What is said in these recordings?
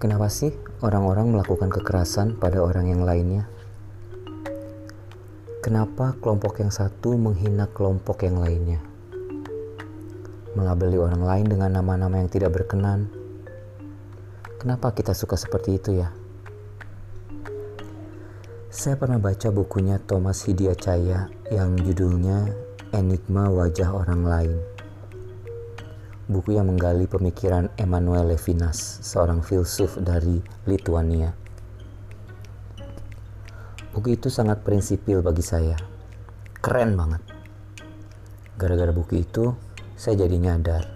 Kenapa sih orang-orang melakukan kekerasan pada orang yang lainnya? Kenapa kelompok yang satu menghina kelompok yang lainnya? Melabeli orang lain dengan nama-nama yang tidak berkenan. Kenapa kita suka seperti itu ya? Saya pernah baca bukunya Thomas Hidiacaya yang judulnya Enigma Wajah Orang Lain buku yang menggali pemikiran Emmanuel Levinas, seorang filsuf dari Lithuania. Buku itu sangat prinsipil bagi saya. Keren banget. Gara-gara buku itu, saya jadi nyadar.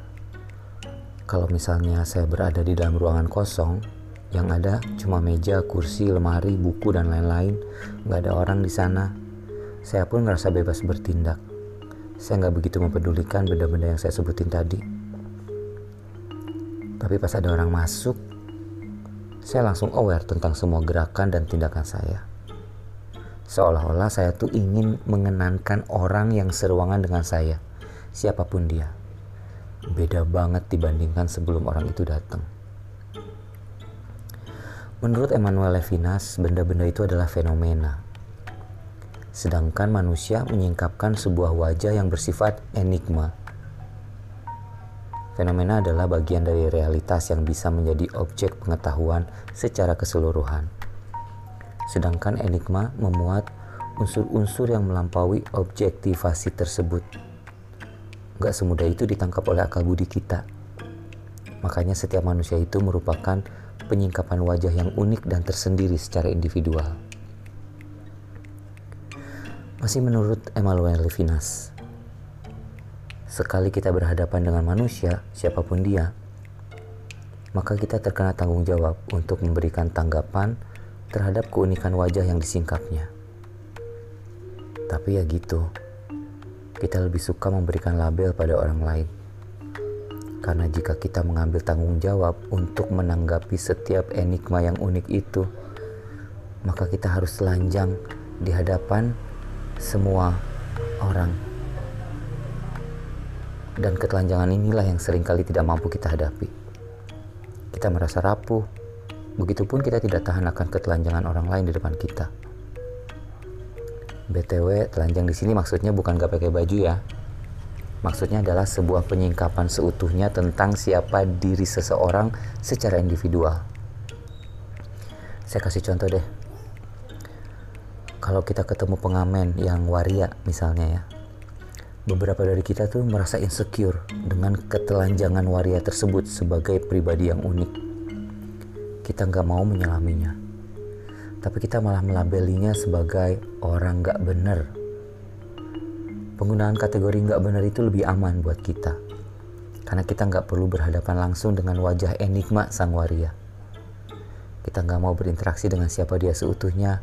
Kalau misalnya saya berada di dalam ruangan kosong, yang ada cuma meja, kursi, lemari, buku, dan lain-lain, nggak ada orang di sana. Saya pun ngerasa bebas bertindak. Saya nggak begitu mempedulikan benda-benda yang saya sebutin tadi tapi pas ada orang masuk, saya langsung aware tentang semua gerakan dan tindakan saya. Seolah-olah saya tuh ingin mengenankan orang yang seruangan dengan saya, siapa pun dia. Beda banget dibandingkan sebelum orang itu datang. Menurut Emmanuel Levinas, benda-benda itu adalah fenomena. Sedangkan manusia menyingkapkan sebuah wajah yang bersifat enigma Fenomena adalah bagian dari realitas yang bisa menjadi objek pengetahuan secara keseluruhan. Sedangkan enigma memuat unsur-unsur yang melampaui objektivasi tersebut. Gak semudah itu ditangkap oleh akal budi kita. Makanya setiap manusia itu merupakan penyingkapan wajah yang unik dan tersendiri secara individual. Masih menurut Emmanuel Levinas, sekali kita berhadapan dengan manusia, siapa pun dia, maka kita terkena tanggung jawab untuk memberikan tanggapan terhadap keunikan wajah yang disingkapnya. Tapi ya gitu, kita lebih suka memberikan label pada orang lain. Karena jika kita mengambil tanggung jawab untuk menanggapi setiap enigma yang unik itu, maka kita harus telanjang di hadapan semua orang dan ketelanjangan inilah yang sering kali tidak mampu kita hadapi. Kita merasa rapuh, begitupun kita tidak tahan akan ketelanjangan orang lain di depan kita. BTW, telanjang di sini maksudnya bukan gak pakai baju ya. Maksudnya adalah sebuah penyingkapan seutuhnya tentang siapa diri seseorang secara individual. Saya kasih contoh deh. Kalau kita ketemu pengamen yang waria misalnya ya, beberapa dari kita tuh merasa insecure dengan ketelanjangan waria tersebut sebagai pribadi yang unik. Kita nggak mau menyelaminya, tapi kita malah melabelinya sebagai orang nggak bener. Penggunaan kategori nggak bener itu lebih aman buat kita, karena kita nggak perlu berhadapan langsung dengan wajah enigma sang waria. Kita nggak mau berinteraksi dengan siapa dia seutuhnya,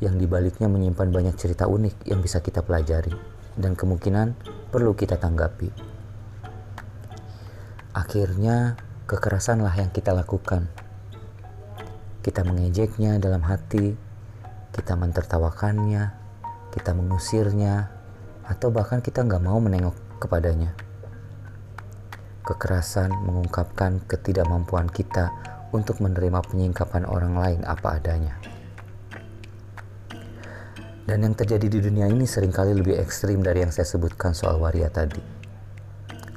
yang dibaliknya menyimpan banyak cerita unik yang bisa kita pelajari dan kemungkinan perlu kita tanggapi. Akhirnya, kekerasanlah yang kita lakukan. Kita mengejeknya dalam hati, kita mentertawakannya, kita mengusirnya, atau bahkan kita nggak mau menengok kepadanya. Kekerasan mengungkapkan ketidakmampuan kita untuk menerima penyingkapan orang lain apa adanya. Dan yang terjadi di dunia ini sering kali lebih ekstrim dari yang saya sebutkan soal waria tadi.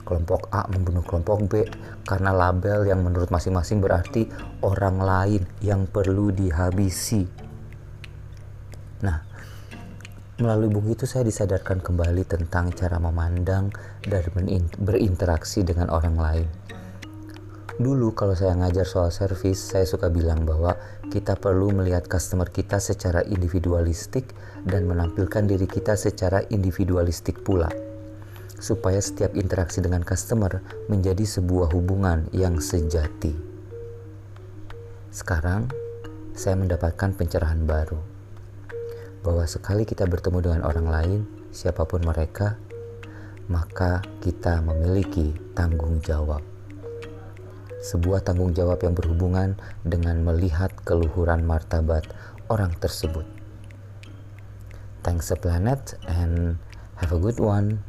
Kelompok A membunuh kelompok B karena label yang menurut masing-masing berarti orang lain yang perlu dihabisi. Nah, melalui buku itu saya disadarkan kembali tentang cara memandang dan berinteraksi dengan orang lain Dulu kalau saya ngajar soal service, saya suka bilang bahwa kita perlu melihat customer kita secara individualistik dan menampilkan diri kita secara individualistik pula. Supaya setiap interaksi dengan customer menjadi sebuah hubungan yang sejati. Sekarang, saya mendapatkan pencerahan baru. Bahwa sekali kita bertemu dengan orang lain, siapa pun mereka, maka kita memiliki tanggung jawab sebuah tanggung jawab yang berhubungan dengan melihat keluhuran martabat orang tersebut. Thanks a planet and have a good one.